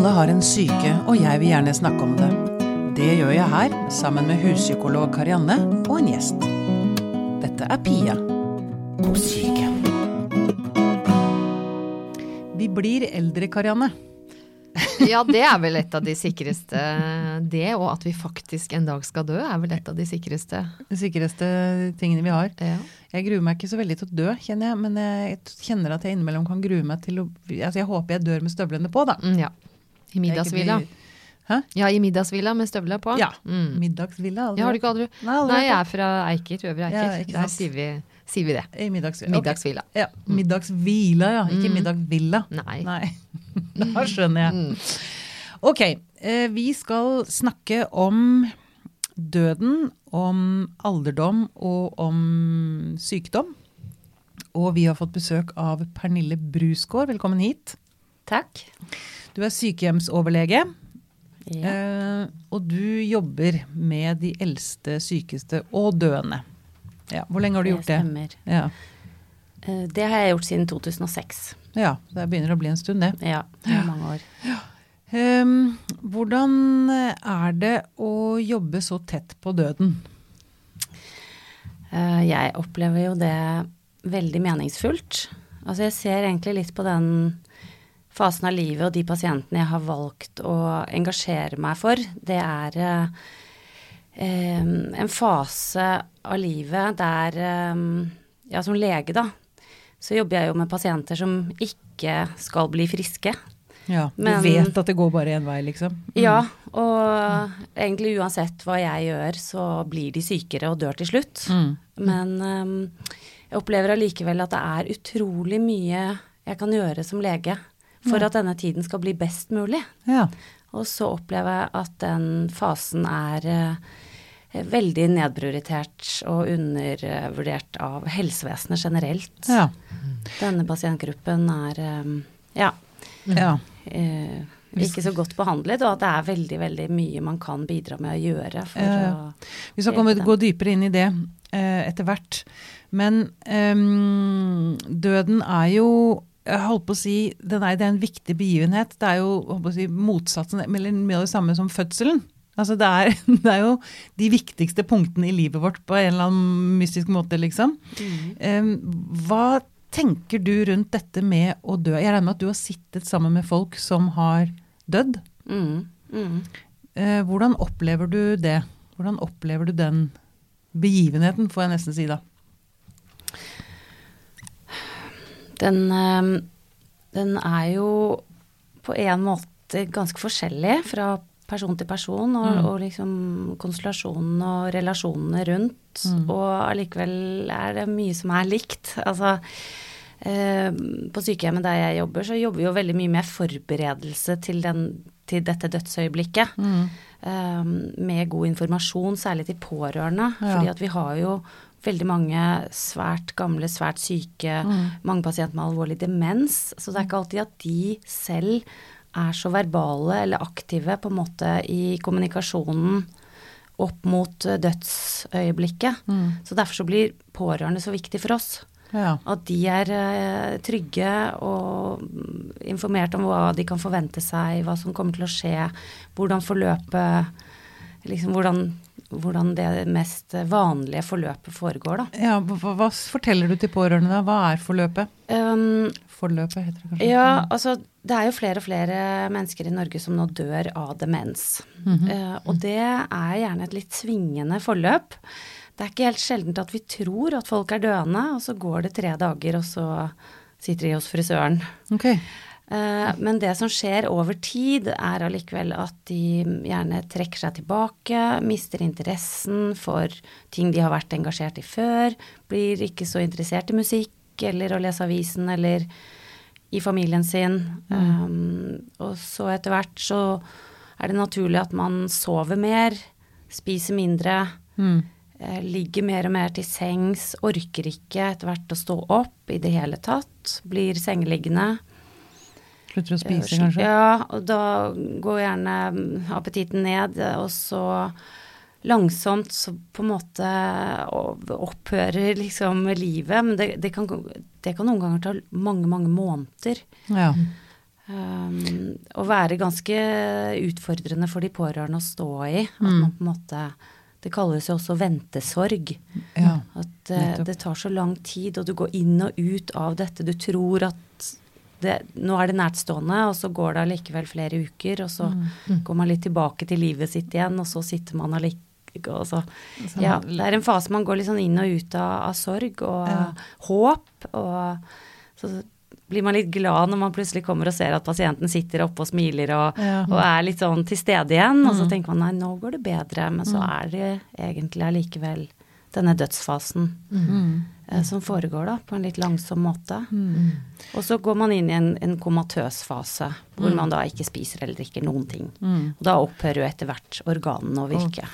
Alle har en syke, og jeg vil gjerne snakke om det. Det gjør jeg her, sammen med huspsykolog Karianne og en gjest. Dette er Pia på syke. Vi blir eldre, Karianne. Ja, det er vel et av de sikreste Det, og at vi faktisk en dag skal dø, er vel et av de sikreste. De sikreste tingene vi har. Ja. Jeg gruer meg ikke så veldig til å dø, kjenner jeg, men jeg kjenner at jeg innimellom kan grue meg til å Altså, jeg håper jeg dør med støvlene på, da. Mm, ja. I middagshvila. Hæ? Ja, i middagshvila med støvler på. Ja. Mm. Middagsvilla. aldri Ja, har du ikke aldri Nei, aldri Nei, jeg er fra Eiker, Øvre Eiker. Ja, Der sier vi, sier vi det. I middagsvilla. Ok. Okay. Ja, middagshvila, ja. Ikke Mm. middagvilla. Nei. Nei, da skjønner jeg. Mm. Ok, eh, vi skal snakke om døden, om alderdom og om sykdom. Og vi har fått besøk av Pernille Brusgaard. Velkommen hit. Takk. Du er sykehjemsoverlege, Ja. eh, og du jobber med de eldste, sykeste og døende. Ja, hvor lenge har du gjort det? stemmer. Ja, Eh, Det har jeg gjort siden 2006. ja, det begynner å bli en stund, det. Ja, det mange år. Ehm, hvordan er det å jobbe så tett på døden? Uh, Jeg opplever jo det veldig meningsfullt. Altså jeg ser egentlig litt på den fasen av livet og de pasientene jeg har valgt å engasjere meg for. Det er eh, eh, en fase av livet der eh, Ja, som lege, da, så jobber jeg jo med pasienter som ikke skal bli friske. Ja, du Men- vet at det går bare én vei, liksom? Mm. Ja, og egentlig uansett hva jeg gjør, så blir de sykere og dør til slutt. Mm. Men øhm, jeg opplever allikevel at det er utrolig mye jeg kan gjøre som lege for at denne tiden skal bli best mulig. Ja. Og så opplever jeg at den fasen er eh, veldig nedprioritert og undervurdert av helsevesenet generelt. Ja. Denne pasientgruppen er øhm, ja, ja. eh, ikke så godt behandlet, og at det er veldig, veldig mye man kan bidra med å gjøre Vi skal komme, gå dypere inn i det eh, etter hvert. Men ehm, døden er jo jeg holdt på å si, det, er, det er en viktig begivenhet. Det er jo holdt på å si, motsatsen, eller mye av det samme som fødselen. Altså det, er, det er jo de viktigste punktene i livet vårt på en eller annen mystisk måte, liksom. Em, hva tenker du rundt dette med å dø? Jeg regner med at du har sittet sammen med folk som har dødd. Mm, mm. Eh, hvordan opplever du det? Hvordan opplever du den begivenheten, får jeg nesten si da? Den, den er jo på en måte ganske forskjellig fra person til person, og, Mm. og liksom konstellasjonen og relasjonene rundt. Mm. Og allikevel er det mye som er likt. Altså eh, på sykehjemmet der jeg jobber, så jobber vi jo veldig mye med forberedelse til, den, til dette dødsøyeblikket. eh, med god informasjon, særlig til pårørende. Ja. Fordi at vi har jo veldig mange svært gamle, svært syke, Mm. mange pasienter med alvorlig demens. Så det er ikke alltid at de selv er så verbale eller aktive på en måte i kommunikasjonen opp mot dødsøyeblikket. Mm. Så derfor så blir pårørende så viktig for oss. Ja. At de er eh, trygge og informert om hva de kan forvente seg, hva som kommer til å skje, hvordan forløpet Liksom hvordan, hvordan det mest vanlige forløpet foregår, da. ja hva, hva forteller du til pårørende da? Hva er forløpet? Um, Forløpet heter det kanskje? ja, altså det er jo flere og flere mennesker i Norge som nå dør av demens. Mm -hmm. uh, og det er gjerne et litt svingende forløp. Det er ikke helt sjeldent at vi tror at folk er døende, og så går det tre dager, og så sitter de hos frisøren. Ok. Eh, Men det som skjer over tid, er allikevel at de gjerne trekker seg tilbake, mister interessen for ting de har vært engasjert i før, blir ikke så interessert i musikk eller å lese avisen eller i familien sin. Um, og så etter hvert så er det naturlig at man sover mer, spiser mindre, Mm. eh, ligger mer og mer til sengs, orker ikke etter hvert å stå opp i det hele tatt, blir sengeliggende. Slutter å spise, kanskje? Ja, og da går gjerne appetitten ned, og så langsomt så på en måte opphører liksom livet. Men det, det, kan, det kan noen ganger ta mange, mange måneder. Ja. Um, være ganske utfordrende for de pårørende å stå i. At Mm. man på en måte Det kalles jo også ventesorg. Ja. At uh, det tar så lang tid, og du går inn og ut av dette. Du tror at det, nå er det nærtstående, og så går det allikevel flere uker, og så Mm. går man litt tilbake til livet sitt igjen, og så sitter man allikevel ja, Det er en fase man går litt sånn inn og ut av, av sorg og Ja. håp, og så blir man litt glad når man plutselig kommer og ser at pasienten sitter oppe og smiler og, Ja. og er litt sånn til stede igjen, og så Mm. tenker man nei, nå går det bedre, men så er det egentlig allikevel denne dødsfasen Mm. eh, som foregår da, på en litt langsom måte. Mm. Og så går man inn i en, en komatøs fase, hvor Mm. man da ikke spiser eller drikker noen ting. Mm. Og da opphører jo etter hvert organene å virke.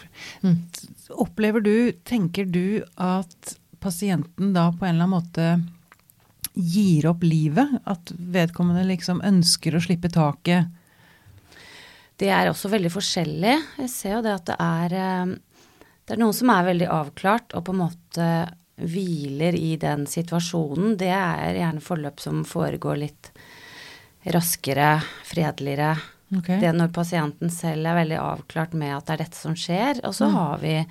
Opplever du, tenker du at pasienten da på en eller annen måte gir opp livet? At vedkommende liksom ønsker å slippe taket? Det er også veldig forskjellig. Jeg ser jo det at det er eh, Det er noen som er veldig avklart og på en måte hviler i den situasjonen. Det er gjerne forløp som foregår litt raskere, fredeligere. Okay. Det når pasienten selv er veldig avklart med at det er dette som skjer. Og så Mm. har vi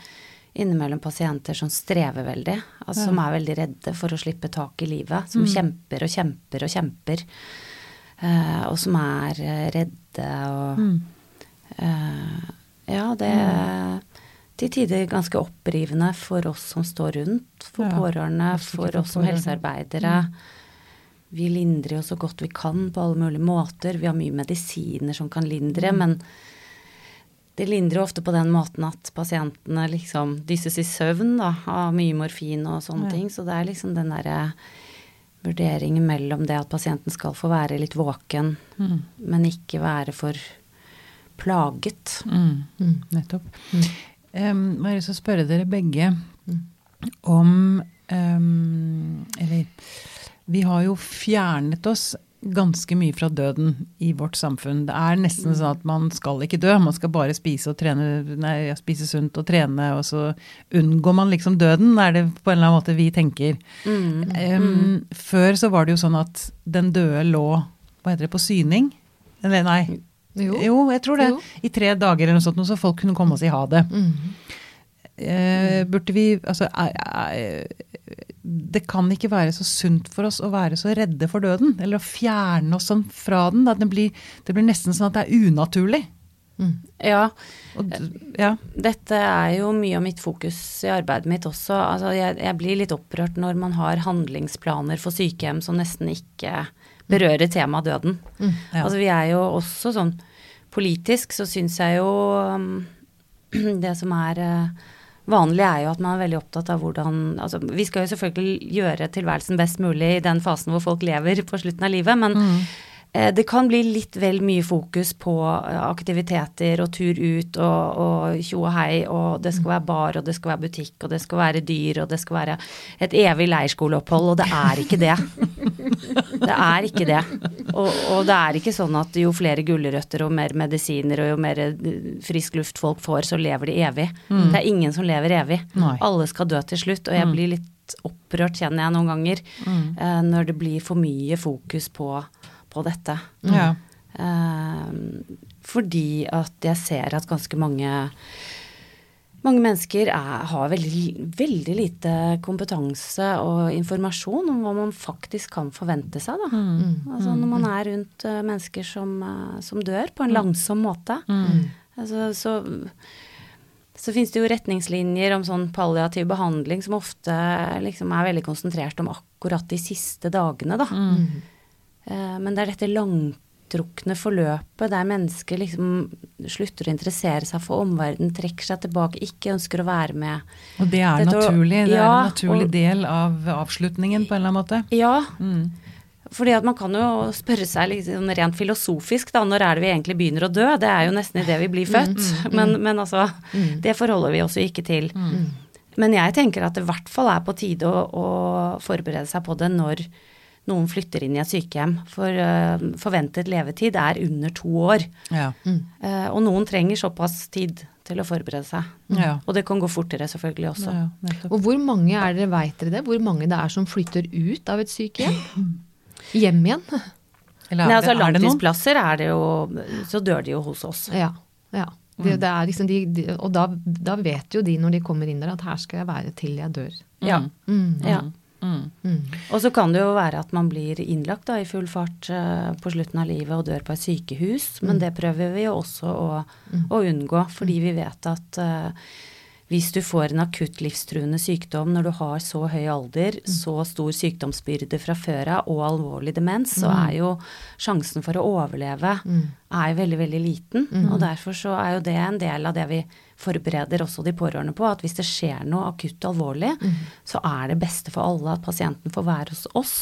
innimellom pasienter som strever veldig, altså Ja. som er veldig redde for å slippe tak i livet. Som Mm. kjemper og kjemper og kjemper. Uh, og som er eh, redde og Mm. uh, ja, det er til tider ganske opprivende for oss som står rundt, for Ja, pårørende, for for oss som helsearbeidere. helsearbeidere. Vi lindrer jo så godt vi kan på alle mulige måter. Vi har mye medisiner som kan lindre, Mm. men det lindrer jo ofte på den måten at pasientene liksom dysses i søvn da, av mye morfin og sånne Ja. ting. Så det er liksom den derre vurderingen mellom det at pasienten skal få være litt våken, Mm. men ikke være for plaget. Mm. Mm. Nettopp. Mm. Um, jeg har lyst til å spørre dere begge Mm. om um, Eller vi har jo fjernet oss ganske mye fra døden i vårt samfunn. Det er nesten sånn at man skal ikke dø, man skal bare spise og trene, nei, spise sunt og trene, og så unngår man liksom døden, er det på en eller annen måte vi tenker. Mm. Um, Før så var det jo sånn at den døde lå hva heter det, på syning. Eller nei, Jo. jo, jeg tror det. Jo. I tre dager eller noe sånt, så folk kunne komme og si ha det. Mm. Eh, burde vi Altså er, er, Det kan ikke være så sunt for oss å være så redde for døden. Eller å fjerne oss sånn fra den. Det, blir, det blir nesten sånn at det er unaturlig. Mm. Ja, Og, ja. dette er jo mye av mitt fokus i arbeidet mitt også. Altså, jeg, jeg blir litt opprørt når man har handlingsplaner for sykehjem som nesten ikke berører temaet døden. Mm. Ja. Altså, vi er jo også sånn Politisk så syns jeg jo um, Det som er uh, vanlig, er jo at man er veldig opptatt av hvordan Altså, vi skal jo selvfølgelig gjøre tilværelsen best mulig i den fasen hvor folk lever på slutten av livet, men Mm. Eh, Det kan bli litt vel mye fokus på eh, aktiviteter og tur ut og, tjo og hei, og det skal være bar, og det skal være butikk, og det skal være dyr, og det skal være et evig leirskoleopphold, og det er ikke det. Det er ikke det. Og, og det er ikke sånn at jo flere gulrøtter og mer medisiner og jo mer eh, frisk luft folk får, så lever de evig. Det er ingen som lever evig. Nei. Alle skal dø til slutt, og jeg blir litt opprørt, kjenner jeg noen ganger, Mm. når det blir for mye fokus på, på dette. Ja. Eh, fordi at jeg ser at ganske mange mange mennesker er, har veldig, veldig lite kompetanse og informasjon om hva man faktisk kan forvente seg. Da. Mm. Altså når man er rundt uh, mennesker som, uh, som dør på en langsom måte. Mm. Altså, så så finnes det jo retningslinjer om sånn palliativ behandling som ofte liksom er veldig konsentrert om akkurat de siste dagene, da. Mm. Eh, Men det er dette langtrukne forløpet der mennesker liksom slutter å interessere seg for omverdenen, trekker seg tilbake, ikke ønsker å være med. Og det er Dette- naturlig. Det er en naturlig og- del av avslutningen på en eller annen måte. Ja, Mm. fordi at man kan jo spørre seg liksom rent filosofisk, da, når er det vi egentlig begynner å dø? Det er jo nesten idet vi blir født. Men, men altså, det forholder vi også ikke til. Mm. Men jeg tenker at det i hvert fall er på tide å, å forberede seg på det når noen flytter inn i et sykehjem. For uh, forventet levetid er under to år. Ja. Eh, og noen trenger såpass tid til å forberede seg. Ja. Og det kan gå fortere selvfølgelig også. Ja. Og hvor mange er dere, veit dere det? Hvor mange det er som flytter ut av et sykehjem? Hjem igjen? Eller Nei, er altså det, er det langtidsplasser er det jo Så dør de jo hos oss. Ja. ja. Det, det er liksom de, de, og da, da vet jo de når de kommer inn der at her skal jeg være til jeg dør. Ja. Mm. ja. Mm. Mm. Og så kan det jo være at man blir innlagt da, i full fart uh, på slutten av livet og dør på et sykehus, men det prøver vi jo også å, å unngå, fordi vi vet at eh, hvis du får en akutt livstruende sykdom når du har så høy alder, så stor sykdomsbyrde fra før av og alvorlig demens, så er jo sjansen for å overleve er veldig, veldig liten. Og derfor så er jo det en del av det vi forbereder også de pårørende på, at hvis det skjer noe akutt alvorlig, så er det beste for alle at pasienten får være hos oss.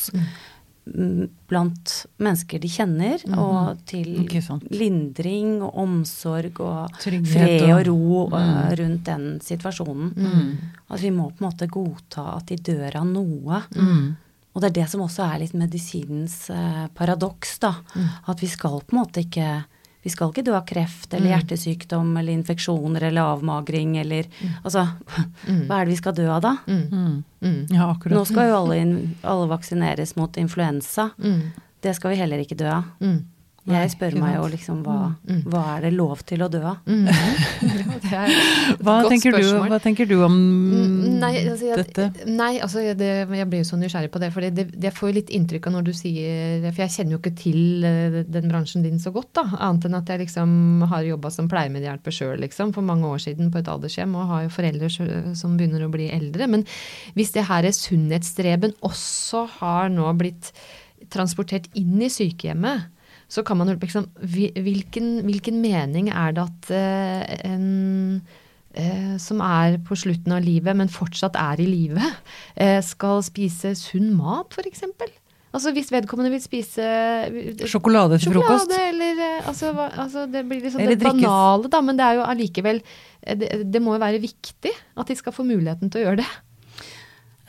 Mm, Blant mennesker de kjenner, og til lindring og omsorg og Trygghet fred og og- ro eh, rundt den situasjonen. At vi må på en måte godta at de dør av noe. Og det er det som også er litt medisinens eh, paradoks, da. At vi skal på en måte ikke vi skal ikke dø av kreft eller hjertesykdom eller infeksjoner eller avmagring eller Altså, hva er det vi skal dø av da? Mm. Mm. Ja, akkurat. Nå skal jo alle, alle vaksineres mot influensa. Mm. Det skal vi heller ikke dø av. Mm. Jeg spør meg jo liksom hva, hva er det lov til å dø av? Mm. Ja, er Hva tenker, du, hva tenker du om Mm, Nei, altså, jeg, dette? Nei, altså det, jeg blir jo så nysgjerrig på det. For det, det jeg får jo litt inntrykk av når du sier For jeg kjenner jo ikke til eh, den bransjen din så godt, da. Annet enn at jeg liksom har jobba som pleiemedhjelper sjøl, liksom, for mange år siden på et aldershjem. Og har jo foreldre som begynner å bli eldre. Men hvis det her er sunnhetsstreben også har nå blitt transportert inn i sykehjemmet, så kan man jo liksom Hvilken, hvilken mening er det at eh, en eh, som er på slutten av livet, men fortsatt er i live, eh, skal spise sunn mat, f.eks.? Altså hvis vedkommende vil spise Sjokolade til frokost? Sjokolade, eller altså, altså Det blir liksom det banale, da, men det er jo allikevel det, det må jo være viktig at de skal få muligheten til å gjøre det.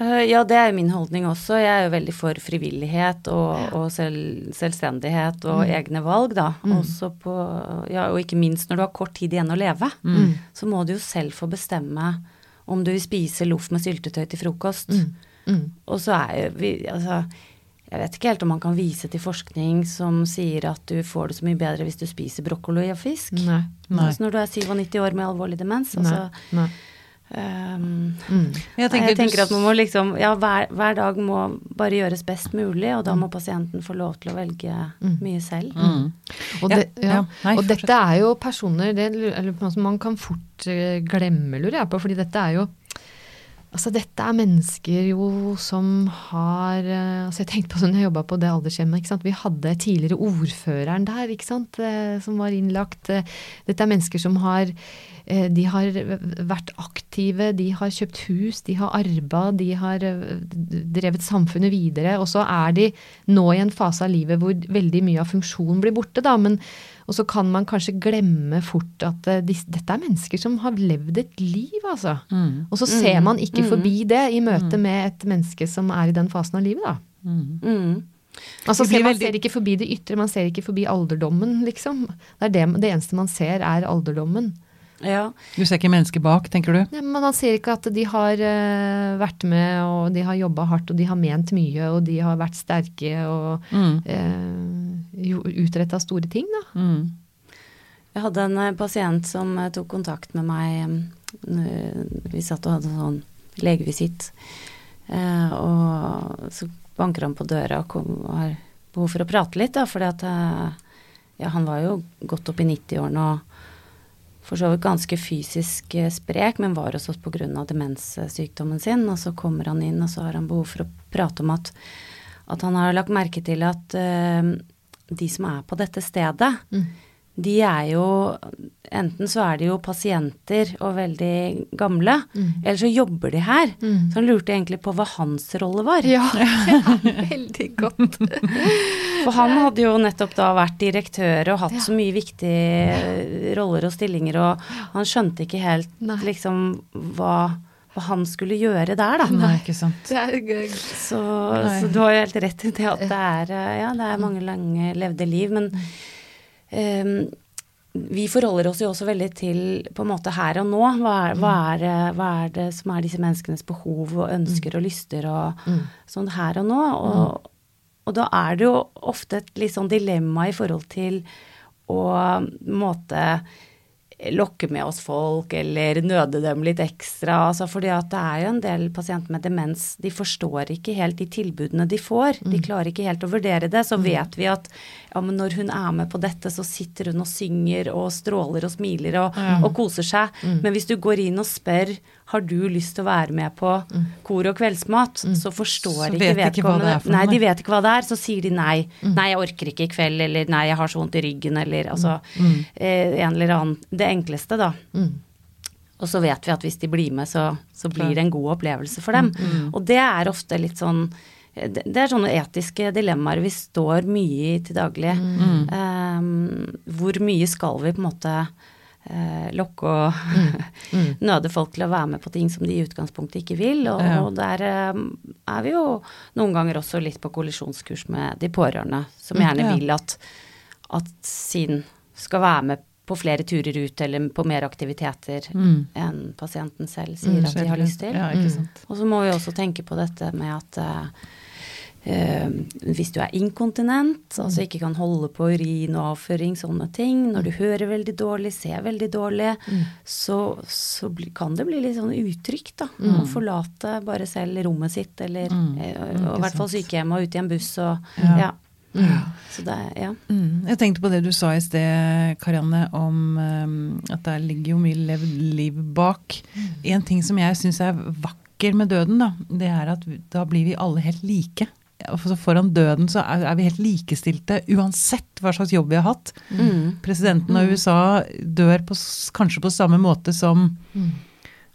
Eh, Ja, det er jo min holdning også. Jeg er jo veldig for frivillighet og, og selv, selvstendighet og egne valg, da. Også på, ja, og ikke minst når du har kort tid igjen å leve, så må du jo selv få bestemme om du vil spise loff med syltetøy til frokost. Mm. Og så er jo vi Altså, jeg vet ikke helt om man kan vise til forskning som sier at du får det så mye bedre hvis du spiser brokkoli og fisk. Nei. Nei. Altså når du er 97 år med alvorlig demens. Nei. Altså, Nei. Ehm, Mm. Jeg tenker, jeg tenker du- at man må liksom Ja, hver, hver dag må bare gjøres best mulig, og da må pasienten få lov til å velge mye selv. Mm. Og, Ja, det, ja. ja. Nei, og dette er jo personer det, man kan fort eh, glemme, lurer jeg på. fordi dette er jo Altså dette er mennesker jo som har eh, altså Jeg tenkte på sånn jeg jobba på det aldershjemmet. Vi hadde tidligere ordføreren der eh, som var innlagt. Eh, Dette er mennesker som har de har vært aktive, de har kjøpt hus, de har arba, de har drevet samfunnet videre. Og så er de nå i en fase av livet hvor veldig mye av funksjonen blir borte. da, men og så kan man kanskje glemme fort at eh, dette er mennesker som har levd et liv, altså. Mm. Og så ser man ikke forbi det i møte med et menneske som er i den fasen av livet, da. Mm. Mm. Altså, ser, man ser ikke forbi det ytre, man ser ikke forbi alderdommen, liksom. Det, er det, det eneste man ser, er alderdommen. Ja. Du ser ikke mennesket bak, tenker du? Nei, men han ser ikke at de har uh, vært med, og de har jobba hardt, og de har ment mye, og de har vært sterke og Mm. uh, utretta store ting, da. Mm. Jeg hadde en eh, pasient som eh, tok kontakt med meg. eh, Vi satt og hadde sånn legevisitt. Uh, og så banker han på døra og kom, og har behov for å prate litt, da, fordi at eh, ja, han var jo godt opp i 90-årene og for så vidt ganske fysisk eh, sprek, men var hos oss pga. demenssykdommen sin. Og så kommer han inn, og så har han behov for å prate om at, at han har lagt merke til at uh, de som er på dette stedet, Mm. De er jo Enten så er de jo pasienter og veldig gamle, eller så jobber de her. Mm. Så han lurte egentlig på hva hans rolle var. Ja, veldig godt. For han hadde jo nettopp da vært direktør og hatt så mye viktige roller og stillinger, og han skjønte ikke helt Nei. liksom hva, hva han skulle gjøre der, da. Nei, ikke sant. Det er gøy. Så, så du har jo helt rett i det at det er, eh, ja, det er mange lange levde liv, men ehm, vi forholder oss jo også veldig til på en måte her og nå. Hva er, hva er, det- hva er det som er disse menneskenes behov og ønsker og lyster og Mm. sånn her og nå? Og, og da er det jo ofte et litt sånn dilemma i forhold til å måte lokke med oss folk eller nøde dem litt ekstra. Altså fordi at det er jo en del pasienter med demens, de forstår ikke helt de tilbudene de får. De klarer ikke helt å vurdere det. Så vet vi at ja, men når hun er med på dette, så sitter hun og synger og stråler og smiler og, og koser seg. Men hvis du går inn og spør har du lyst til å være med på kor og kveldsmat, så forstår Så ikke ikke vedkommende. er Nei, de vet ikke hva det er. Så sier de nei. Nei, jeg orker ikke i kveld, eller nei, jeg har så vondt i ryggen, eller altså eh, en eller annen Det enkleste, da. Og så vet vi at hvis de blir med, så, så blir det en god opplevelse for dem. Og det er ofte litt sånn det det er sånne etiske dilemmaer vi står mye i til daglig. Eh, hvor mye skal vi på en måte uh, lokke og nøde folk til å være med på ting som de i utgangspunktet ikke vil. Og, Ja. og der um, er vi jo noen ganger også litt på kollisjonskurs med de pårørende, som gjerne Ja. vil at, at sin skal være med på flere turer ut eller på mer aktiviteter enn pasienten selv sier at de har lyst til. Ja, sant. Og så må vi også tenke på dette med at eh, hvis du er inkontinent, altså ikke kan holde på urin og avføring, sånne ting, når du hører veldig dårlig, ser veldig dårlig, så, så bli, kan det bli litt sånn utrygt, da. Å forlate bare selv rommet sitt, eller eh, og i hvert fall sykehjemmet og ut i en buss og Ja. ja. Så det ja. Mm. Jeg tenkte på det du sa i sted, Karianne, om um, at der ligger jo mye levd liv bak. En ting som jeg syns er vakker med døden, da, det er at da blir vi alle helt like. Foran døden så er, er vi helt likestilte uansett hva slags jobb vi har hatt. Mm. Presidenten av USA dør på, kanskje på samme måte som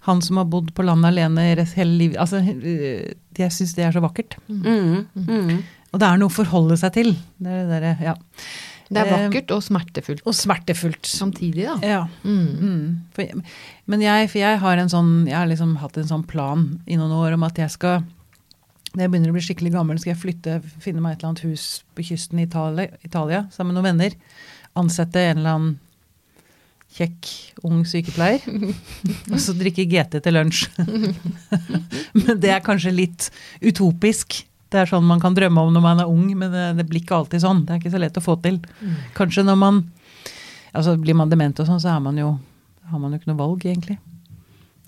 han som har bodd på landet alene hele livet. Altså, øh, jeg syns det er så vakkert. Mm. Mm. Og det er noe å forholde seg til. Det er det derre, ja. Det er Eh, vakkert og smertefullt Og smertefullt. samtidig, da. Ja. Mm. Mm. For, men jeg, for jeg har en sånn, jeg har liksom hatt en sånn plan i noen år om at jeg skal når jeg begynner å bli skikkelig gammel, skal jeg flytte, finne meg et eller annet hus på kysten i Italia, Italia sammen med noen venner. Ansette en eller annen kjekk, ung sykepleier. og så drikke GT til lunsj. men det er kanskje litt utopisk. Det er sånn man kan drømme om når man er ung, men det, det blir ikke alltid sånn. Det er ikke så lett å få til. Kanskje når man altså Blir man dement og sånn, så man jo, har man jo ikke noe valg, egentlig.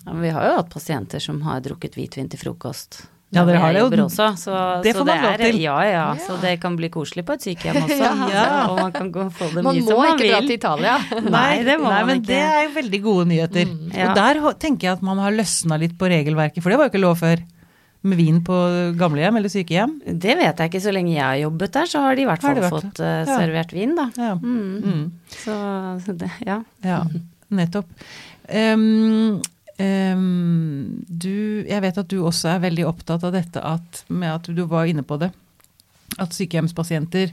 Ja, men vi har jo hatt pasienter som har drukket hvitvin til frokost. Ja, dere har det jo. Også, så, Det så det man lov til. Ja, ja, så det kan bli koselig på et sykehjem også. Ja. Og man kan gå, få det Man mye må som man ikke dra til Italia. Nei, det må Nei, man men ikke. det er jo veldig gode nyheter. Ja. Og der tenker jeg at man har løsna litt på regelverket, for det var jo ikke lov før. Med vin på gamlehjem eller sykehjem. Det vet jeg ikke. Så lenge jeg har jobbet der, så har de i hvert fall vært fått Ja. servert vin, da. Ja. Mm. Mm. Så, så det, ja. Ja, nettopp. Em, em, du, jeg vet at du også er veldig opptatt av dette at, med at du var inne på det, at sykehjemspasienter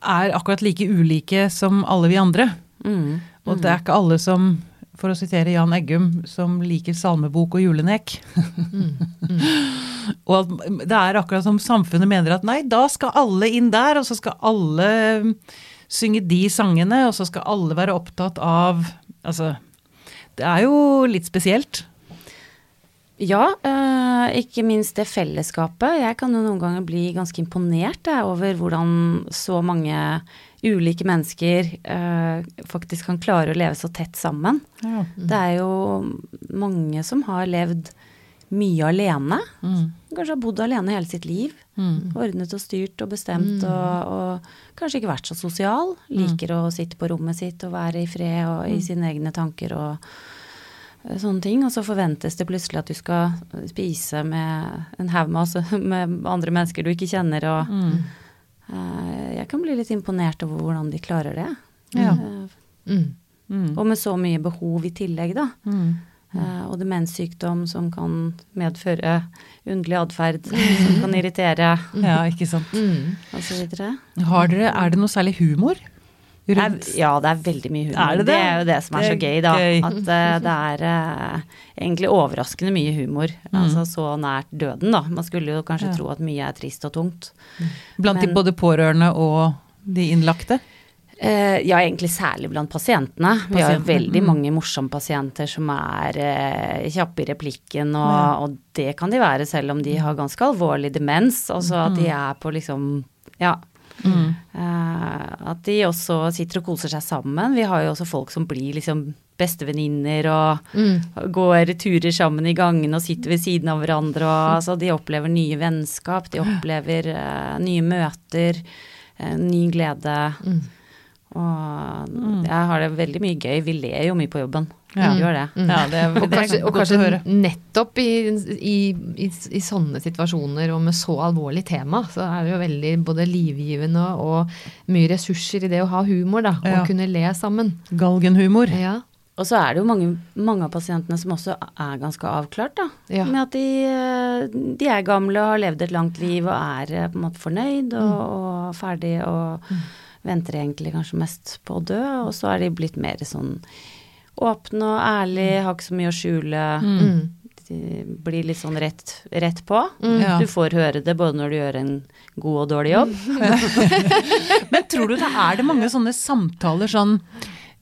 er akkurat like ulike som alle vi andre. Mm. Og det er ikke alle som, for å sitere Jan Eggum, som liker salmebok og julenek. og at det er akkurat som samfunnet mener at nei, da skal alle inn der, og så skal alle mm, synge de sangene, og så skal alle være opptatt av Altså, det er jo litt spesielt. Ja, øh, ikke minst det fellesskapet. Jeg kan jo noen ganger bli ganske imponert jeg, over hvordan så mange ulike mennesker øh, faktisk kan klare å leve så tett sammen. Ja. Det er jo mange som har levd mye alene. Mm. Kanskje har bodd alene hele sitt liv. Mm. Ordnet og styrt og bestemt og, og kanskje ikke vært så sosial. Liker å sitte på rommet sitt og være i fred og i sine egne tanker og eh, sånne ting. Og så forventes det plutselig at du skal spise med en haug med, med andre mennesker du ikke kjenner. Og Mm. eh, jeg kan bli litt imponert over hvordan de klarer det. Ja. Uh, Mm. Mm. og med så mye behov i tillegg, da. Mm. Eh, og demenssykdom som kan medføre underlig atferd, som kan irritere ja, ikke sant. Mm. osv. Har dere, er det noe særlig humor er- rundt? Ja, det er veldig mye humor. Er det det? det, er jo det som er, Det er så gøy, da. gøy. At uh, det er uh, egentlig overraskende mye humor. Altså så nært døden, da. Man skulle jo kanskje Mm. Ja. tro at mye er trist og tungt. Blant de både pårørende og de innlagte? Eh, ja, egentlig særlig blant pasientene. Vi har jo veldig mm. mange morsomme pasienter som er eh, kjappe i replikken, og, Ja. og det kan de være selv om de har ganske alvorlig demens. Altså at de er på liksom Ja. Mm. Eh, at de også sitter og koser seg sammen. Vi har jo også folk som blir liksom bestevenninner og Mm. går turer sammen i gangen og sitter ved siden av hverandre. Og, altså, de opplever nye vennskap, de opplever uh, nye møter, uh, ny glede. Mm. Og jeg har det veldig mye gøy. Vi ler jo mye på jobben. Ja. Vi gjør det. Mm. Ja, det, er- Og det er kanskje, og kanskje å høre. nettopp i, i, i, i sånne situasjoner og med så alvorlig tema, så er det jo veldig både livgivende og mye ressurser i det å ha humor, da. Ja. Og kunne le sammen. Galgenhumor. Ja. Og så er det jo mange, mange av pasientene som også er ganske avklart, da. Ja. Med at de, eh, de er gamle og har levd et langt liv og er eh, på en måte fornøyd og, og ferdig og venter egentlig kanskje mest på å dø. Og så er de blitt mer sånn åpne og ærlige, har ikke så mye å skjule. Mm. De blir litt sånn rett, rett på. Mm. Du får høre det både når du gjør en god og dårlig jobb. Men tror du det er det mange sånne samtaler sånn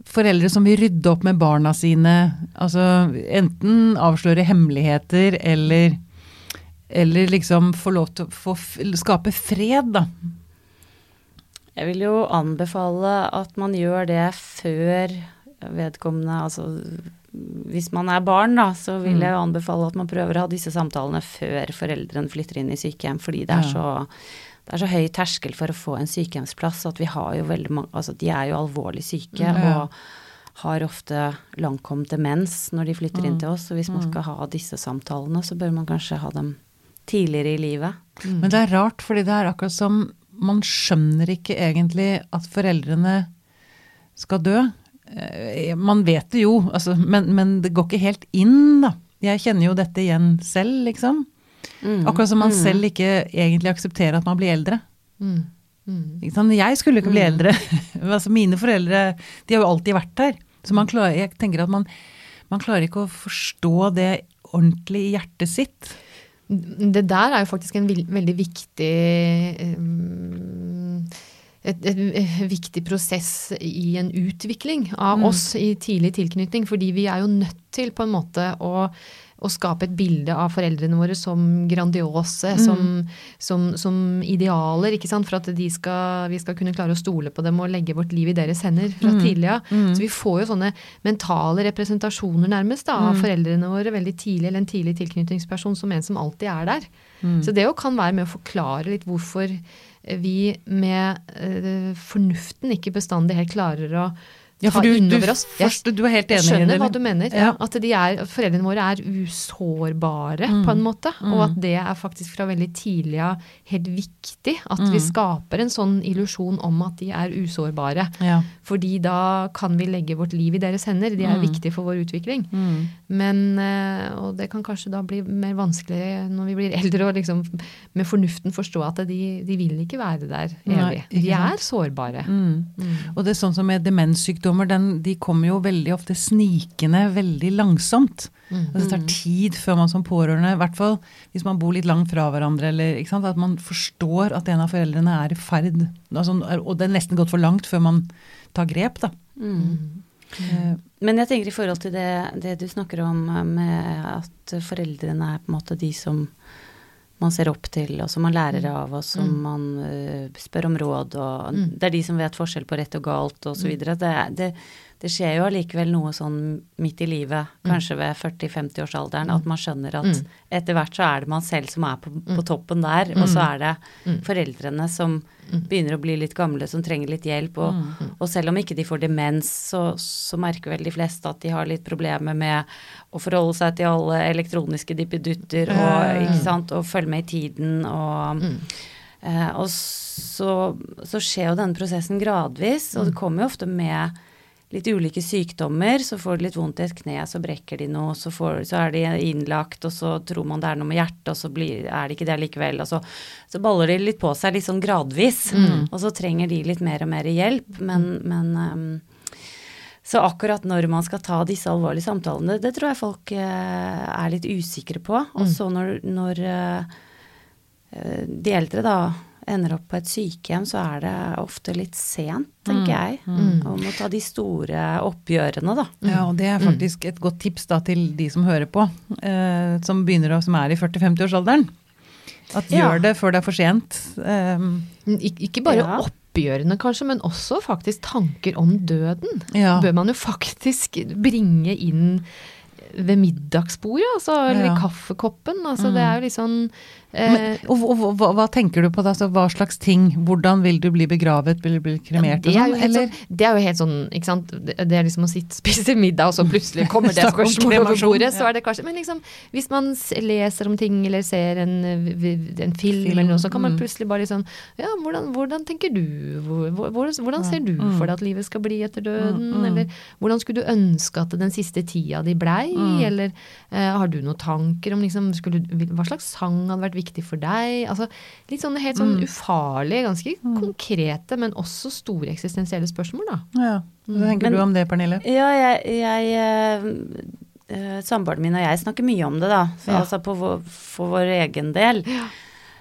Foreldre som vil rydde opp med barna sine, altså enten avsløre hemmeligheter eller eller liksom få lov til å få, skape fred, da. Jeg vil jo anbefale at man gjør det før vedkommende Altså hvis man er barn, da, så vil jeg jo anbefale at man prøver å ha disse samtalene før foreldrene flytter inn i sykehjem, fordi det er så det er så høy terskel for å få en sykehjemsplass at vi har jo veldig mange Altså de er jo alvorlig syke Ja. og har ofte langkommen demens når de flytter inn til oss. Så hvis man skal ha disse samtalene, så bør man kanskje ha dem tidligere i livet. Men det er rart, fordi det er akkurat som man skjønner ikke egentlig at foreldrene skal dø. Eh, Man vet det jo, altså, men, men det går ikke helt inn, da. Jeg kjenner jo dette igjen selv, liksom. Mm. Akkurat som man selv ikke egentlig aksepterer at man blir eldre. Mm. Mm. Jeg skulle ikke bli eldre. altså mine foreldre de har jo alltid vært der. Så man klarer, jeg tenker at man, man klarer ikke å forstå det ordentlig i hjertet sitt. Det der er jo faktisk en veldig viktig um, et, et, et viktig prosess i en utvikling av oss i tidlig tilknytning. Fordi vi er jo nødt til på en måte å, å skape et bilde av foreldrene våre som grandiose, som, som, som idealer. ikke sant? For at de skal, vi skal kunne klare å stole på dem og legge vårt liv i deres hender fra tidlig av. Så vi får jo sånne mentale representasjoner nærmest da, av foreldrene våre veldig tidlig, eller en tidlig tilknytningsperson som en som alltid er der. Så det jo kan være med å forklare litt hvorfor vi med eh, fornuften ikke bestandig helt klarer å Ja, for ta innover oss. Jeg forstår, du er helt enig jeg skjønner det? hva du mener. Ja. At, de er, at foreldrene våre er usårbare på en måte. Og at det er faktisk fra veldig tidlig av helt viktig at vi skaper en sånn illusjon om at de er usårbare. Ja. Fordi da kan vi legge vårt liv i deres hender. De er viktige for vår utvikling. Mm. Men, eh, og det kan kanskje da bli mer vanskelig når vi blir eldre og liksom med fornuften forstå at de, de vil ikke være der evig. Nei, De er sårbare. Mm. Og det er sånn som med demenssykdommer, den, de kommer jo veldig ofte snikende veldig langsomt. Altså det tar tid før man som pårørende, i hvert fall hvis man bor litt langt fra hverandre, eller, sant, at man forstår at en av foreldrene er i ferd. Altså, og det er nesten gått for langt før man tar grep, da. Eh, Men jeg tenker i forhold til det, det du snakker om eh, med at foreldrene er på en måte de som man ser opp til, og som man lærer av, og som man uh, spør om råd, og det er de som vet forskjell på rett og galt, og så videre. Det, det, det skjer jo allikevel noe sånn midt i livet, kanskje ved 40-50-årsalderen, at man skjønner at etter hvert så er det man selv som er på, på toppen der, og så er det foreldrene som begynner å bli litt gamle, som trenger litt hjelp. Og, og selv om ikke de får demens, så, så merker vel de fleste at de har litt problemer med å forholde seg til alle elektroniske dippedutter og, ikke sant, og følge med i tiden. Og, eh, og så, så skjer jo denne prosessen gradvis, og det kommer jo ofte med litt ulike sykdommer. Så får de litt vondt i et kne, så brekker de noe, så, får, så er de innlagt, og så tror man det er noe med hjertet, og så blir, er det ikke det likevel. Og så, så baller de litt på seg litt sånn gradvis, og så trenger de litt mer og mer hjelp. Men, men um, så akkurat når man skal ta disse alvorlige samtalene, det tror jeg folk eh, er litt usikre på. Og så når, når eh, eh, de eldre da ender opp på et sykehjem, så er det ofte litt sent, tenker jeg. Mm. Om å ta de store oppgjørene, da. Ja, og det er faktisk et godt tips da til de som hører på, eh, som begynner å, som er i 40-50-årsalderen. At Ja. gjør det før det er for sent. Um, Ik ikke bare Ja. oppgjørene, kanskje, men også faktisk tanker om døden. ja. Bør man jo faktisk bringe inn ved middagsbordet, altså, eller Ja. i kaffekoppen. Altså, Mm. Det er jo litt sånn Men, og, og, og hva, hva tenker du på da? Altså, hva slags ting? Hvordan vil du bli begravet Vil du bli kremert det, er sånn? sånn, det er jo helt sånn, ikke sant. Det er liksom å sitte spise middag, og så plutselig kommer det spørsmålet over bordet. Så er det kanskje Men liksom, hvis man leser om ting, eller ser en, eh, en film, Film, eller noe, så kan man mm. plutselig bare liksom Ja, hvordan, hvordan tenker du? Hvor, hvor, hvordan- hvordan ser du Mm. for deg at livet skal bli etter døden? Mm, mm. Eller hvordan skulle du ønske at den siste tida di blei? Mm. Eller uh, har du noen tanker om liksom skulle, Hva slags sang hadde vært viktig for deg? Altså litt sånne helt sånn Mm. ufarlige, ganske konkrete, men også store eksistensielle spørsmål, da. Ja. Hva tenker Men- du om det, Pernille? Ja, jeg, jeg eh, eh, Samboeren min og jeg snakker mye om det, da. For, Ja. Altså på vår, for vår egen del.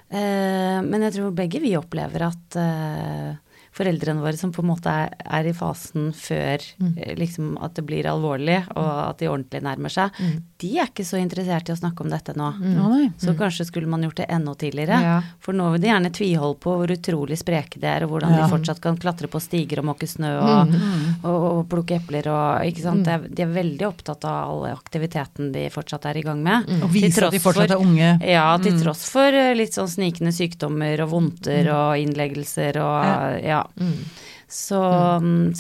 Eh, men jeg tror begge vi opplever at eh, foreldrene våre som på en måte er, er i fasen før Mm. eh, liksom at det blir alvorlig, og at de ordentlig nærmer seg, Mm. de er ikke så interessert i å snakke om dette nå. Mm. Så kanskje skulle man gjort det enda tidligere. Ja. For nå vil de gjerne tviholde på hvor utrolig spreke de er, og hvordan Ja. de fortsatt kan klatre på stiger og måke snø og, Mm. og, og plukke epler og ikke sant. Mm. De, er, veldig opptatt av alle aktiviteten de fortsatt er i gang med. Mm. Og viser vise at de fortsatt er unge. Ja, til Mm. tross for eh, litt sånn snikende sykdommer og vondter og innleggelser og ja. Mm. Så mm,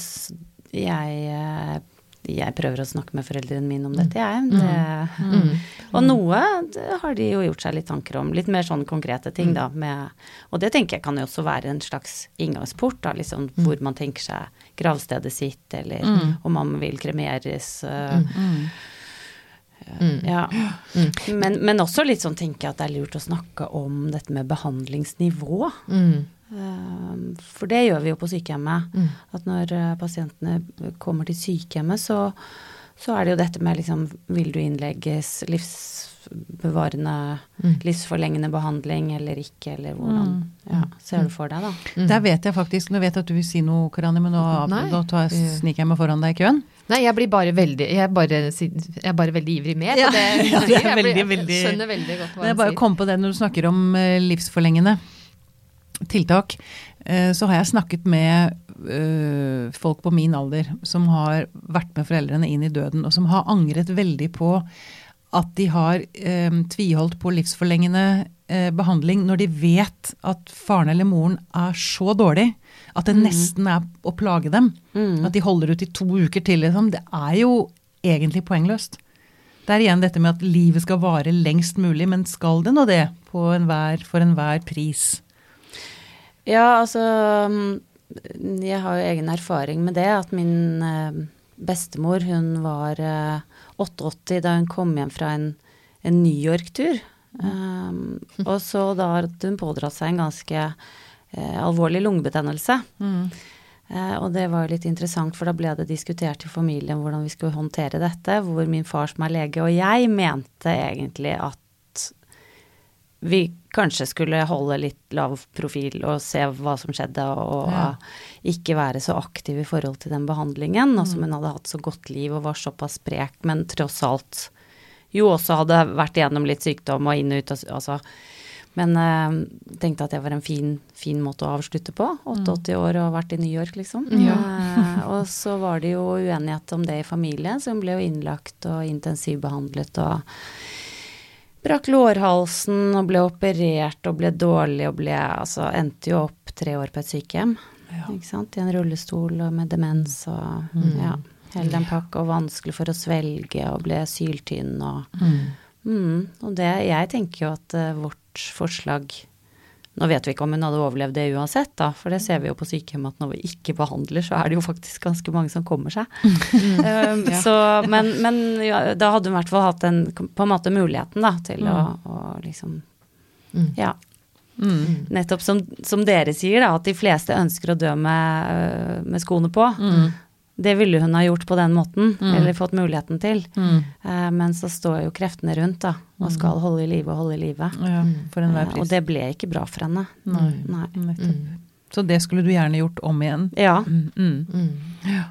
jeg eh, jeg prøver å snakke med foreldrene mine om dette, jeg. Det, Mm. og noe har de jo gjort seg litt tanker om. Litt mer sånn konkrete ting, da. Med, og det tenker jeg kan jo også være en slags inngangsport, da. Liksom hvor man tenker seg gravstedet sitt, eller Mm. om man vil kremeres. Mm. Mm. ja. Mm. Men, men også litt sånn tenker jeg at det er lurt å snakke om dette med behandlingsnivå. Mm. Um, For det gjør vi jo på sykehjemmet. Mm. At når uh, pasientene kommer til sykehjemmet, så, så er det jo dette med liksom Vil du innlegges livsbevarende, Mm. livsforlengende behandling eller ikke, eller hvordan Mm. ja, ser du for deg, da? Mm. Der vet jeg faktisk Nå vet jeg at du vil si noe, Karani, men nå, nå tar jeg, sniker jeg meg foran deg i køen. Nei, jeg blir bare veldig Jeg er bare, jeg er bare veldig ivrig med Ja, det. ja, det er Jeg blir- veldig, veldig- Jeg skjønner veldig godt hva Men jeg bare kom på det når du snakker om eh, livsforlengende tiltak. eh, Så har jeg snakket med eh, folk på min alder som har vært med foreldrene inn i døden, og som har angret veldig på at de har eh, tviholdt på livsforlengende eh, behandling når de vet at faren eller moren er så dårlig at det nesten er å plage dem. Mm. At de holder ut i to uker til. Liksom. Det er jo egentlig poengløst. Det er igjen dette med at livet skal vare lengst mulig, men skal det nå det på enhver, for enhver pris? Ja, altså mm, Jeg har jo egen erfaring med det. At min eh, bestemor, hun var eh, 88 da hun kom hjem fra en, en New York-tur. Um, og så da hadde hun pådratt seg en ganske uh, alvorlig lungebetennelse. Eh, og det var jo litt interessant, for da ble det diskutert i familien hvordan vi skulle håndtere dette. Hvor min far som er lege og jeg mente egentlig at vi kanskje skulle holde litt lav profil og se hva som skjedde, og Ja. ikke være så aktiv i forhold til den behandlingen. Og som hun hadde hatt så godt liv og var såpass sprek, men tross alt jo også hadde vært igjennom litt sykdom og inn og ut. Altså. Men øh, tenkte at det var en fin, fin måte å avslutte på. 88 år og vært i New York, liksom. Eh, og så var det jo uenighet om det i familien, så hun ble jo innlagt og intensivbehandlet og brakk lårhalsen og ble operert og ble dårlig og ble Altså endte jo opp tre år på et sykehjem. Ikke sant? I en rullestol og med demens og ja, hele den pakka, og vanskelig for å svelge og ble syltynn og mm, Og det Jeg tenker jo at uh, vårt forslag Nå vet vi ikke om hun hadde overlevd det uansett, da, for det ser vi jo på sykehjemmet at når vi ikke behandler, så er det jo faktisk ganske mange som kommer seg. Um, Ja. så, men men ja, da hadde hun i hvert fall hatt en, på en måte muligheten da, til å, å liksom Mm. Ja. Mm. Nettopp som, som dere sier, da, at de fleste ønsker å dø med, øh, med skoene på. Mm. Det ville hun ha gjort på den måten, Mm. eller fått muligheten til. Mm. Eh, men så står jo kreftene rundt, da, og skal holde i live og holde i live. Ja, Eh, og det ble ikke bra for henne. Nei, Nei. Mm. Så det skulle du gjerne gjort om igjen. Ja. Mm. Mm. Mm.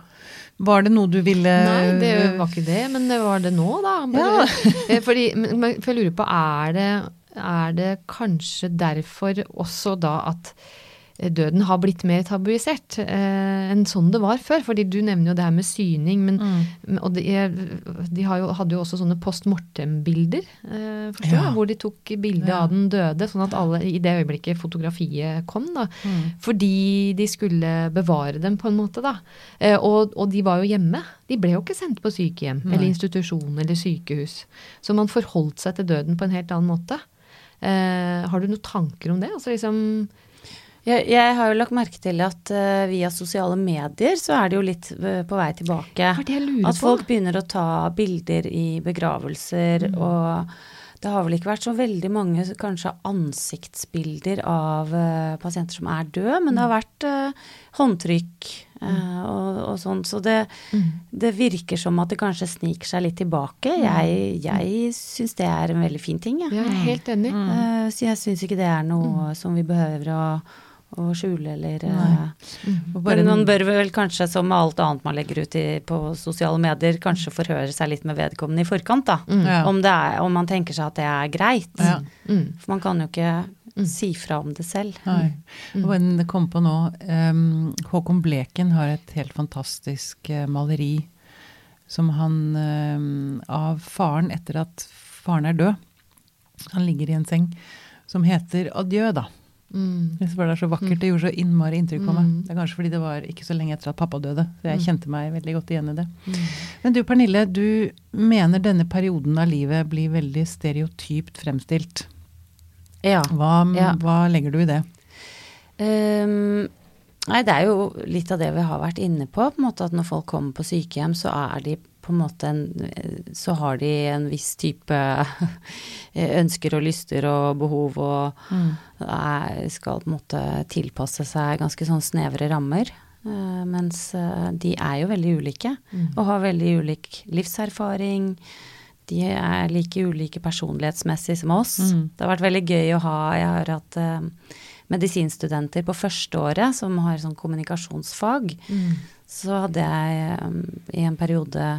Var det noe du ville Nei, det var ikke det, men det var det nå, da. Bare, ja. Fordi, men, men, for jeg lurer på, er det, er det kanskje derfor også da at eh, døden har blitt mer tabuisert eh, enn sånn det var før? Fordi du nevner jo det her med syning, men Mm. og de, de har jo, hadde jo også sånne post mortem-bilder, eh, forstår Ja. hvor de tok bilde Ja. av den døde, sånn at alle i det øyeblikket fotografiet kom, da, Mm. fordi de skulle bevare dem på en måte, da. Eh, og, og de var jo hjemme. De ble jo ikke sendt på sykehjem Nei. eller institusjon eller sykehus. Så man forholdt seg til døden på en helt annen måte. Eh, har du noen tanker om det? Altså liksom Jeg, jeg har jo lagt merke til at uh, via sosiale medier så er det jo litt eh, på vei tilbake. Hva er det jeg lurer At på? folk begynner å ta bilder i begravelser, Mm. og det har vel ikke vært så veldig mange kanskje ansiktsbilder av uh, pasienter som er døde, men det har vært uh, håndtrykk uh, og, og sånn. Så det, Mm. det virker som at det kanskje sniker seg litt tilbake. Jeg, jeg syns det er en veldig fin ting, jeg. Jeg er helt enig. Så jeg syns ikke det er noe som vi behøver å, å skjule eller mm. Nei. Men man bør vel kanskje, som med alt annet man legger ut i, på sosiale medier, kanskje forhøre seg litt med vedkommende i forkant, da. Ja. Om, det er, om man tenker seg at det er greit. Ja. Mm. For man kan jo ikke si fra om det selv. Nei. Og en det kom på nå, um, Håkon Bleken har et helt fantastisk uh, maleri som han um, Av faren etter at faren er død. Han ligger i en seng. Som heter 'Adjø', da. Mm. Jeg Det er så vakkert. Det gjorde så innmari inntrykk på meg. Mm. Det er kanskje fordi det var ikke så lenge etter at pappa døde. Så jeg Mm. kjente meg veldig godt igjen i det. Mm. Men du Pernille, du mener denne perioden av livet blir veldig stereotypt fremstilt. Ja. Hva, Ja. hva legger du i det? Um, nei, det er jo litt av det vi har vært inne på. på måte At når folk kommer på sykehjem, så er de på en måte en Så har de en viss type ønsker og lyster og behov og er, skal på en måte tilpasse seg ganske sånn snevre rammer. Eh, mens eh, de er jo veldig ulike og har veldig ulik livserfaring. De er like ulike personlighetsmessig som oss. Mm. Det har vært veldig gøy å ha Jeg har hatt eh, medisinstudenter på førsteåret som har sånn kommunikasjonsfag. Mm. Så hadde jeg um, i en periode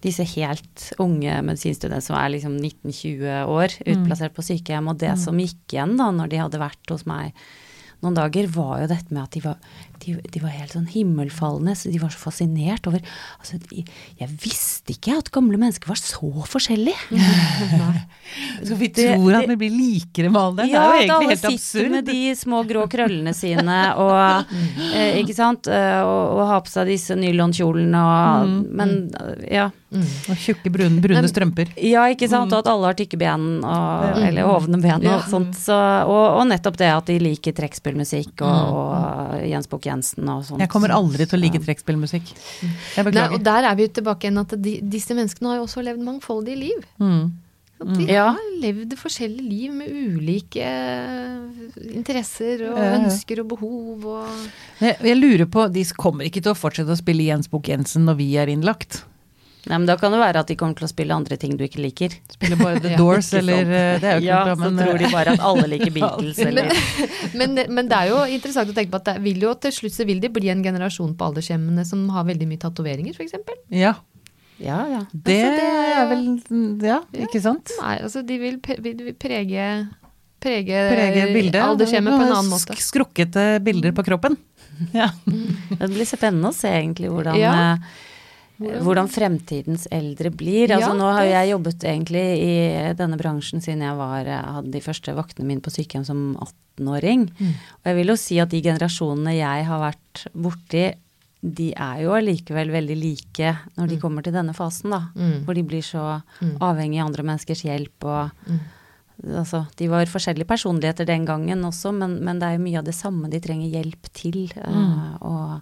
disse helt unge medisinstudentene som er liksom 19-20 år, utplassert på sykehjem. Og det som gikk igjen da når de hadde vært hos meg noen dager, var jo dette med at de var, de, de var helt sånn himmelfalne. Så de var så fascinert over Altså, de, jeg visste ikke at gamle mennesker var så forskjellige. Så vi Det- tror at det- vi blir likere med alderen. Ja, det er jo at egentlig alle helt sitter absurd. med de små grå krøllene sine og eh, Ikke sant? Eh, og, og har på seg disse nylonkjolene og Men ja. ja. Og tjukke, brune, brune strømper. Ja, ikke sant. Og at alle har tykke ben, og, eller hovne ben og Ja. sånt. Så, og, og nettopp det at de liker trekkspillmusikk og, og Jens Bukk-Jensen og sånt. Jeg kommer aldri til å like trekkspillmusikk. Jeg Nei, og der er vi tilbake igjen at de, disse menneskene har jo også levd mangfoldige liv. Mm. Og De Ja. har levd forskjellige liv med ulike eh, interesser og ønsker og behov og Jeg, jeg lurer på, De kommer ikke til å fortsette å spille Jens Bukk-Jensen når vi er innlagt? Nei, men da kan det være at de kommer til å spille andre ting du ikke liker. Spille bare The Doors, ja, eller eh, Det er jo Ja, bra, men, så tror de eh, bare at alle liker Beatles eller men, men det er jo interessant å tenke på at det vil jo til slutt så vil det bli en generasjon på aldershjemmene som har veldig mye tatoveringer, f.eks. Ja. Ja, ja. Det Altså, det- er vel Ja, ikke sant? Nei, altså de vil, vil vil prege prege, Prege bildet. aldershjemmet på en annen måte. Skrukkete bilder på kroppen. Ja. Det blir spennende å se egentlig hvordan, Ja. Eh, hvordan fremtidens eldre blir. Altså Ja, nå har det- jeg jobbet egentlig i denne bransjen siden jeg var, eh, hadde de første vaktene mine på sykehjem som 18-åring. Mm. Og jeg vil jo si at de generasjonene jeg har vært borti, de er jo allikevel veldig like når de kommer til denne fasen, da. Mm. Hvor de blir så Mm. avhengig av andre menneskers hjelp og Mm. Altså, de var forskjellige personligheter den gangen også, men, men det er jo mye av det samme de trenger hjelp til. Mm. og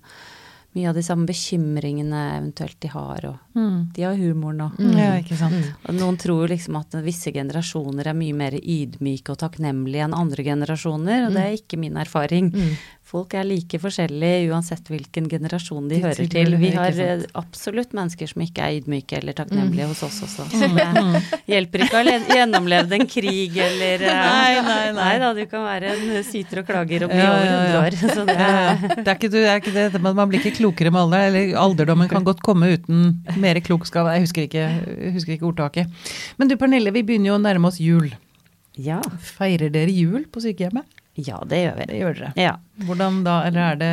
mye av de samme bekymringene eventuelt de har. Og Mm. de har humoren Mm. Ja, ikke sant. Mm. og noen tror liksom at visse generasjoner er mye mer ydmyke og takknemlige enn andre generasjoner, og det er ikke min erfaring. Mm. folk er like forskjellige uansett hvilken generasjon de, De hører til. Vi har eh, absolutt mennesker som ikke er ydmyke eller takknemlige hos oss også. Så det hjelper ikke å ha le- gjennomlevd en krig eller Nei, Nei, nei, nei. da, du kan være en syter og klager og bli Ja, over ja, ja. 100 år. Så det, ja. Det er ikke, det er ikke det, man blir ikke klokere med alder. Eller alderdommen kan godt komme uten mer klokskap. Jeg husker ikke, husker ikke ordtaket. Men du Pernille, vi begynner jo å nærme oss jul. ja. Feirer dere jul på sykehjemmet? Ja, det gjør vi. Det gjør dere. Ja. Hvordan da, eller er det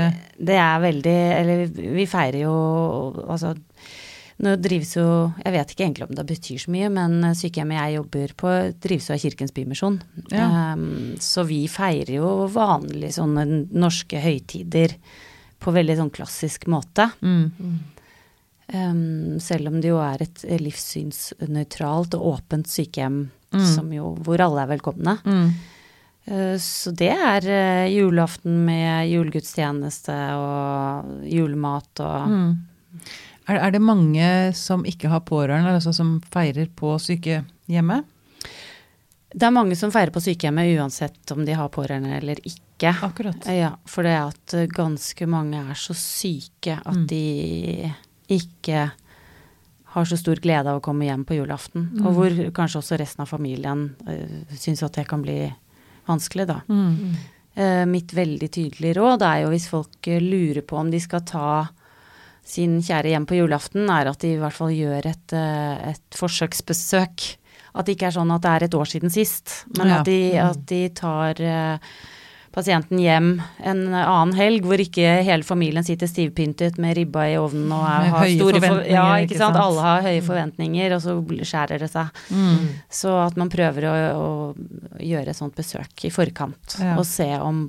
Det er veldig Eller vi feirer jo Altså nå drives jo Jeg vet ikke egentlig om det betyr så mye, men sykehjemmet jeg jobber på, drives jo av Kirkens Bymisjon. Ja. Um, så vi feirer jo vanlige sånne norske høytider på veldig sånn klassisk måte. mm. Um, selv om det jo er et livssynsnøytralt og åpent sykehjem Mm. som jo, hvor alle er velkomne. Mm. Uh, Så det er uh, julaften med julegudstjeneste og julemat og Mm. Er, er det mange som ikke har pårørende, altså som feirer på sykehjemmet? Det er mange som feirer på sykehjemmet uansett om de har pårørende eller ikke. Akkurat. Ja, for det er at ganske mange er så syke at Mm. de ikke har så stor glede av å komme hjem på julaften. Mm. Og hvor kanskje også resten av familien uh, syns at det kan bli vanskelig, da. Mm. Uh, mitt veldig tydelige råd er jo hvis folk eh, lurer på om de skal ta sin kjære hjem på julaften, er at de i hvert fall gjør et, eh, et forsøksbesøk. At det ikke er sånn at det er et år siden sist, men Ja. at, de, Mm. at de tar pasienten hjem en annen helg hvor ikke hele familien sitter stivpyntet med ribba i ovnen og er, har store for- forventninger, Ja, ikke sant. sant? Alle har høye forventninger, og så skjærer det seg. Mm. Så at man prøver å, å gjøre et sånt besøk i forkant, Ja. og se om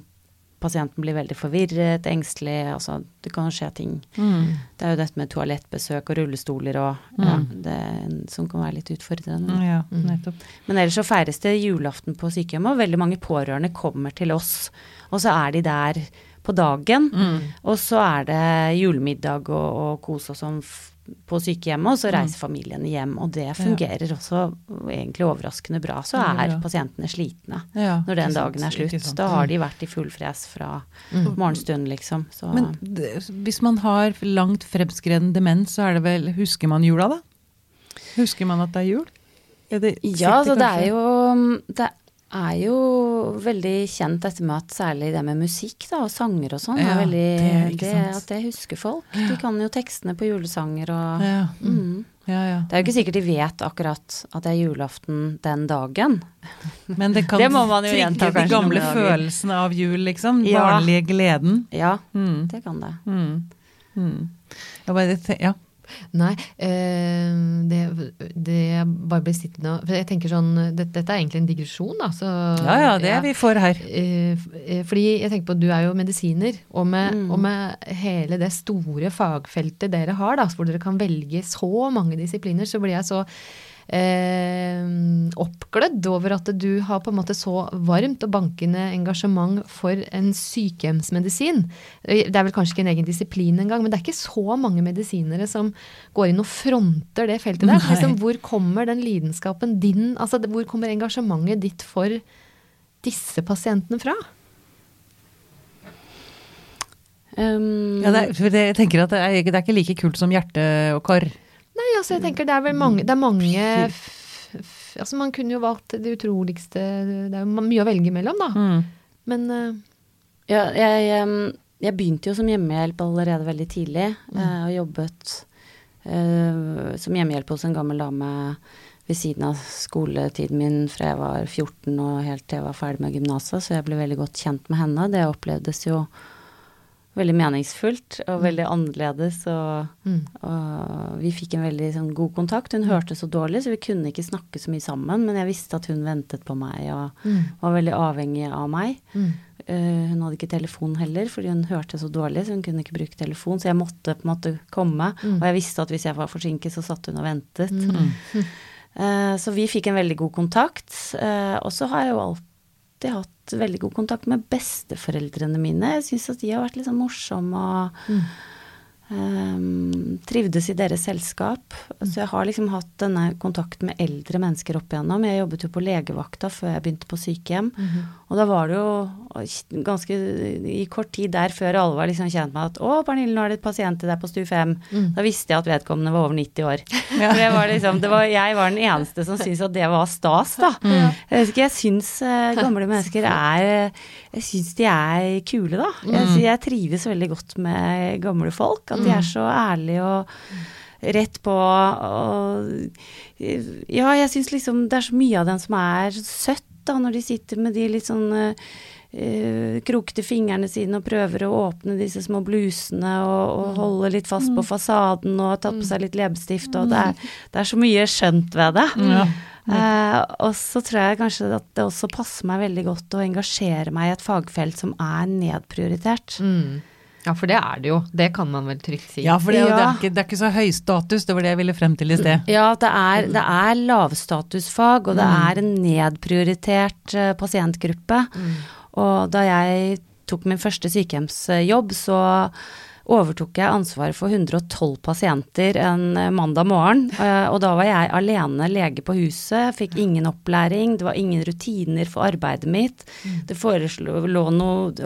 pasienten blir veldig forvirret, engstelig, altså det kan skje ting. Mm. Det er jo dette med toalettbesøk og rullestoler og ja, Mm. det, som kan være litt utfordrende. Ja, Mm. Men ellers så feires det julaften på sykehjemmet, og veldig mange pårørende kommer til oss. Og så er de der på dagen, Mm. og så er det julemiddag og, og kos og sånn på sykehjemmet, og så Mm. reiser familiene hjem. Og det fungerer også egentlig overraskende bra. Så er ja. pasientene slitne Ja, når den sant, dagen er slutt. Da har de vært i full fres fra Mm. morgenstunden, liksom. Så Men det, hvis man har langt fremskreden demens, så er det vel Husker man jula, da? Husker man at det er jul? Er det, Ja, så det er jo Det er jo veldig kjent dette med at særlig det med musikk da, og sanger og sånn, Ja, er veldig det det. At det husker folk. De kan jo tekstene på julesanger og ja. mm. ja, ja. Det er jo ikke sikkert de vet akkurat at det er julaften den dagen. Men det kan Det må man jo trigge de gamle følelsene av jul, liksom. Ja. Vanlige gleden. Ja, Mm. det kan det. Mm. Mm. Jeg bare ja. Nei, eh, det, det jeg bare blir sittende For jeg tenker sånn Dette, dette er egentlig en digresjon, da. Så, ja, ja, det er vi for her. Eh, eh, Fordi jeg tenker på du er jo medisiner, og med, Mm. og med hele det store fagfeltet dere har, da, hvor dere kan velge så mange disipliner, så blir jeg så eh, oppglødd over at du har på en måte så varmt og bankende engasjement for en sykehjemsmedisin. Eh, Det er vel kanskje ikke en egen disiplin engang, men det er ikke så mange medisinere som går inn og fronter det feltet der. Liksom, hvor kommer den lidenskapen din, altså hvor kommer engasjementet ditt for disse pasientene fra? Um, Ja, det er, for det, jeg tenker at det er, det er ikke like kult som hjerte og kar. Nei, altså jeg tenker det er vel mange Det er mange f, f, Altså man kunne jo valgt det utroligste Det er jo mye å velge mellom, da. Mm. Men uh, Ja, jeg, jeg begynte jo som hjemmehjelp allerede veldig tidlig, Mm. eh, og jobbet uh, som hjemmehjelp hos en gammel dame ved siden av skoletiden min fra jeg var 14 og helt til jeg var ferdig med gymnaset, så jeg ble veldig godt kjent med henne. Det opplevdes jo veldig meningsfullt og veldig annerledes, og, mm, og vi fikk en veldig sånn, god kontakt. Hun hørte så dårlig, så vi kunne ikke snakke så mye sammen, men jeg visste at hun ventet på meg og mm, var veldig avhengig av meg. mm, Uh, hun hadde ikke telefon heller, fordi hun hørte så dårlig, så hun kunne ikke bruke telefon. Så jeg måtte på en måte komme. Mm. Og jeg visste at hvis jeg var forsinket, så satt hun og ventet. mm. Eh, så vi fikk en veldig god kontakt. Uh, og så har jeg jo alltid hatt veldig god kontakt med besteforeldrene mine. Jeg syns at de har vært litt sånn morsomme og Mm. Um, trivdes i deres selskap. Så jeg har liksom hatt denne kontakten med eldre mennesker opp igjennom. Jeg jobbet jo på legevakta før jeg begynte på sykehjem. Mm -hmm. Og da var det jo ganske i kort tid der før alle var liksom kjent med at 'Å, Pernille, nå er det et pasient til deg på stue 5'. Mm. Da visste jeg at vedkommende var over 90 år. Ja. For var liksom, var, jeg var den eneste som syntes at det var stas, da. Mm. Jeg, jeg syns uh, gamle mennesker er Jeg syns de er kule, da. Jeg, mm. jeg trives veldig godt med gamle folk. At de er mm. så ærlige og rett på og Ja, jeg syns liksom det er så mye av dem som er søtt, da, når de sitter med de litt sånn Uh, krokete fingrene sine og prøver å åpne disse små blusene og, og mm. holde litt fast på mm. fasaden og ta på seg litt leppestift, og det er, det er, så mye skjønt ved det. Ja. Uh, og så tror jeg kanskje at det også passer meg veldig godt å engasjere meg i et fagfelt som er nedprioritert. Mm. Ja, for det er det jo. Det kan man vel trygt si. Ja, for det, ja. det, er, ikke, det er, ikke, så høy status, det var det jeg ville frem til i sted. Ja, det er, det er lavstatusfag, og det mm. er en nedprioritert uh, pasientgruppe. Mm. Og da jeg tok min første sykehjemsjobb, så overtok jeg ansvaret for 112 pasienter en eh, mandag morgen. Eh, og da var jeg alene lege på huset, fikk ingen opplæring, det var ingen rutiner for arbeidet mitt. Mm. Det foreslo noen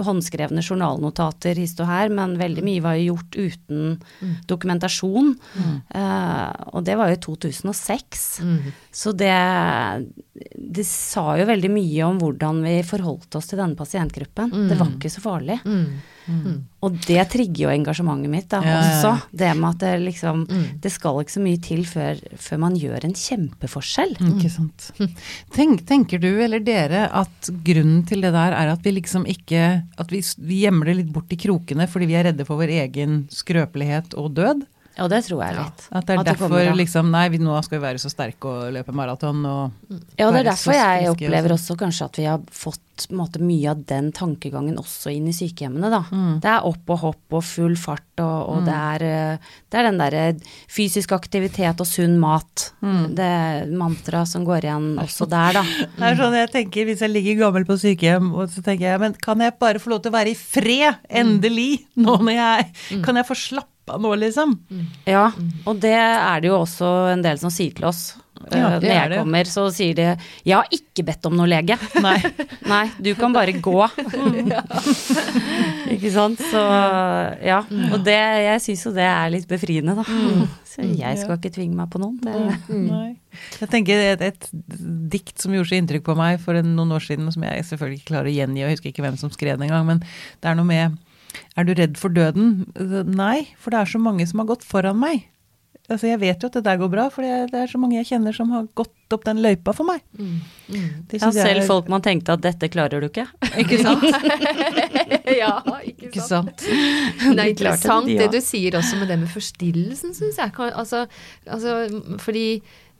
håndskrevne journalnotater hist og her, men veldig mye var gjort uten mm. dokumentasjon. Mm. Uh, og det var jo i 2006. Mm. Så det, det sa jo veldig mye om hvordan vi forholdt oss til denne pasientgruppen. Det var ikke så farlig. Mm. Mm. Og det trigger jo engasjementet mitt da, ja, også. Ja. Det med at det liksom mm. Det skal ikke så mye til før, før man gjør en kjempeforskjell. Mm. Ikke sant. Tenk, tenker du eller dere at grunnen til det der er at vi liksom ikke At vi, vi gjemmer det litt bort i krokene fordi vi er redde for vår egen skrøpelighet og død? Ja, det tror jeg litt. Ja, at det er at det derfor kommer, liksom Nei, vi, nå skal vi være så sterke og løpe maraton og Ja, det er derfor jeg opplever også kanskje at vi har fått måte, mye av den tankegangen også inn i sykehjemmene, da. Mm. Det er opp og hopp og full fart, og, og mm. det, er, eh, det, er, den derre fysisk aktivitet og sunn mat. Mm. Det mantraet som går igjen også der, da. Det er sånn jeg tenker hvis jeg ligger gammel på sykehjem, og så tenker jeg men kan jeg bare få lov til å være i fred, endelig, nå når jeg mm. Kan jeg få slappe pappa nå, liksom. Mm. Ja, og det er det jo også en del som sier til oss. Ja, eh, når jeg kommer, så sier de 'jeg har ikke bedt om noe lege'. Nei, Nei du kan bare gå. ikke sant. Så ja. Og det, jeg syns jo det er litt befriende, da. Mm. Så jeg skal ikke tvinge meg på noen. Nei. Jeg tenker et, et, dikt som gjorde så inntrykk på meg for noen år siden, som jeg selvfølgelig ikke klarer å gjengi, og jeg husker ikke hvem som skrev det engang, men det er noe med er du redd for døden? Nei, for det er så mange som har gått foran meg. Altså, jeg vet jo at det der går bra, for det er så mange jeg kjenner som har gått opp den løypa for meg. Mm. Mm. Ja, selv er... folk man tenkte at dette klarer du ikke. Ikke sant? ja, ikke, ikke sant. Det er interessant det, det du sier også med det med forstillelsen, syns jeg. Altså, altså, fordi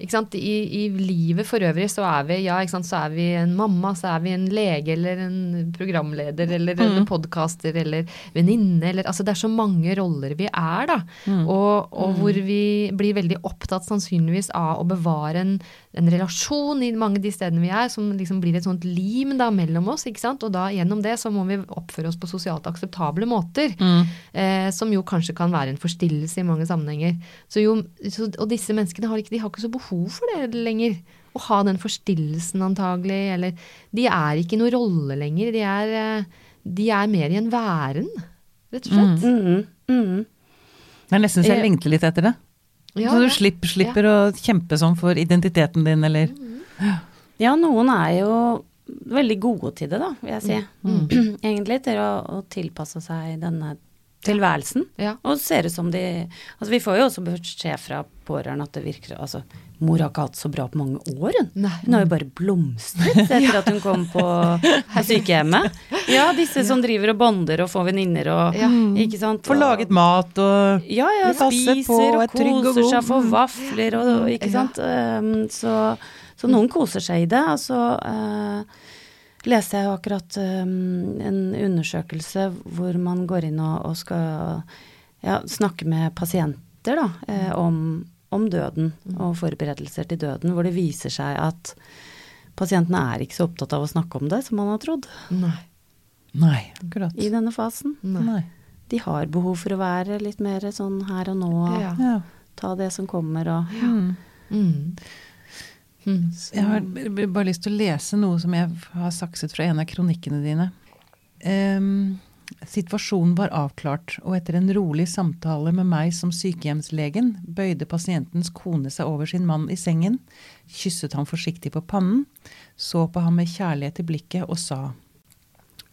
i, I, livet for øvrig så er vi ja, så er vi en mamma, så er vi en lege eller en programleder eller mm. en podkaster eller venninne eller altså Det er så mange roller vi er, da. Mm. Og, og, hvor mm. vi blir veldig opptatt sannsynligvis av å bevare en, en relasjon i mange av de stedene vi er, som liksom blir et sånt lim da mellom oss. ikke sant? Og da gjennom det så må vi oppføre oss på sosialt akseptable måter. Mm. Eh, som jo kanskje kan være en forstillelse i mange sammenhenger. Så jo, så, og disse menneskene har ikke, de har ikke så behov behov for det lenger. Å ha den forstillelsen, antagelig. Eller De er ikke i noen rolle lenger. De er, eh, de er mer i en væren, rett og slett. Mm, mm, mm. Det er nesten så jeg lengter litt etter det. Ja, så du slipper, slipper ja. å kjempe sånn for identiteten din, eller Ja, noen er jo veldig gode til det, da, vil jeg si. Mm. Egentlig til å, å tilpasse seg denne tilværelsen. Ja. Og ser ut som de Altså, vi får jo også beskjed fra pårørende at det virker Altså, mor har ikke hatt så bra på mange år, hun. Nei. Hun har jo bare blomstret etter ja. at hun kom på, på, sykehjemmet. Ja, disse som driver og bonder og får venninner og ja. Ikke sant. Får laget mat og Ja, ja. Spiser og koser seg, får vafler og Ikke sant. Um, så, så, noen koser seg i det. Altså uh, leste jeg jo akkurat um, en undersøkelse hvor man går inn og, og skal ja, snakke med pasienter da, eh, om, om, døden og forberedelser til døden, hvor det viser seg at pasientene er ikke så opptatt av å snakke om det som man har trodd. Nei. Nei, akkurat. I denne fasen. Nei. de har behov for å være litt mer sånn her og nå. Ja. Ja. Ta det som kommer og ja. Mm. Mm. Jeg har bare lyst til å lese noe som jeg har sakset fra en av kronikkene dine. Um, situasjonen var avklart, og etter en rolig samtale med meg som sykehjemslegen, bøyde pasientens kone seg over sin mann i sengen, kysset ham forsiktig på pannen, så på ham med kjærlighet i blikket og sa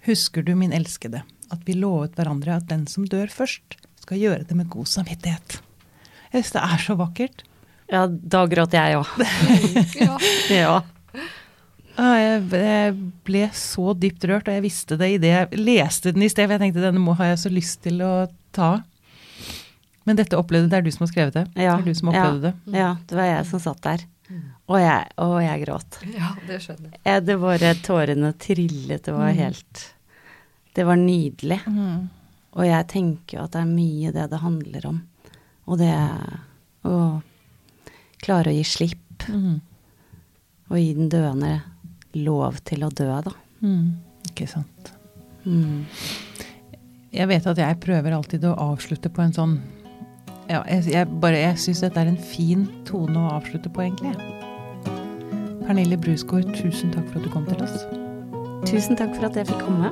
Husker du, min elskede, at vi lovet hverandre at den som dør først, skal gjøre det med god samvittighet. Jeg synes det er så vakkert. Ja, da gråt jeg òg. Ja. ja. Jeg, ble så dypt rørt, og jeg visste det idet jeg leste den i sted. For jeg tenkte denne må, har jeg så lyst til å ta. Men dette opplevde det er du som har skrevet det. Ja, det er du som opplevde ja, det. ja, det var jeg som satt der. Og jeg, og jeg gråt. ja, det skjønner jeg. Jeg, det bare tårene trillet. Det var helt Det var nydelig. Mm. Og jeg tenker jo at det er mye det det handler om. Og det å klare å gi slipp. Mm. Og gi den døende lov til å dø, da. Mm. Ikke sant. Mm. Jeg vet at jeg prøver alltid å avslutte på en sånn ja, jeg, jeg, bare, jeg syns dette er en fin tone å avslutte på, egentlig. Pernille Brusgaard, tusen takk for at du kom til oss. Tusen takk for at jeg fikk komme.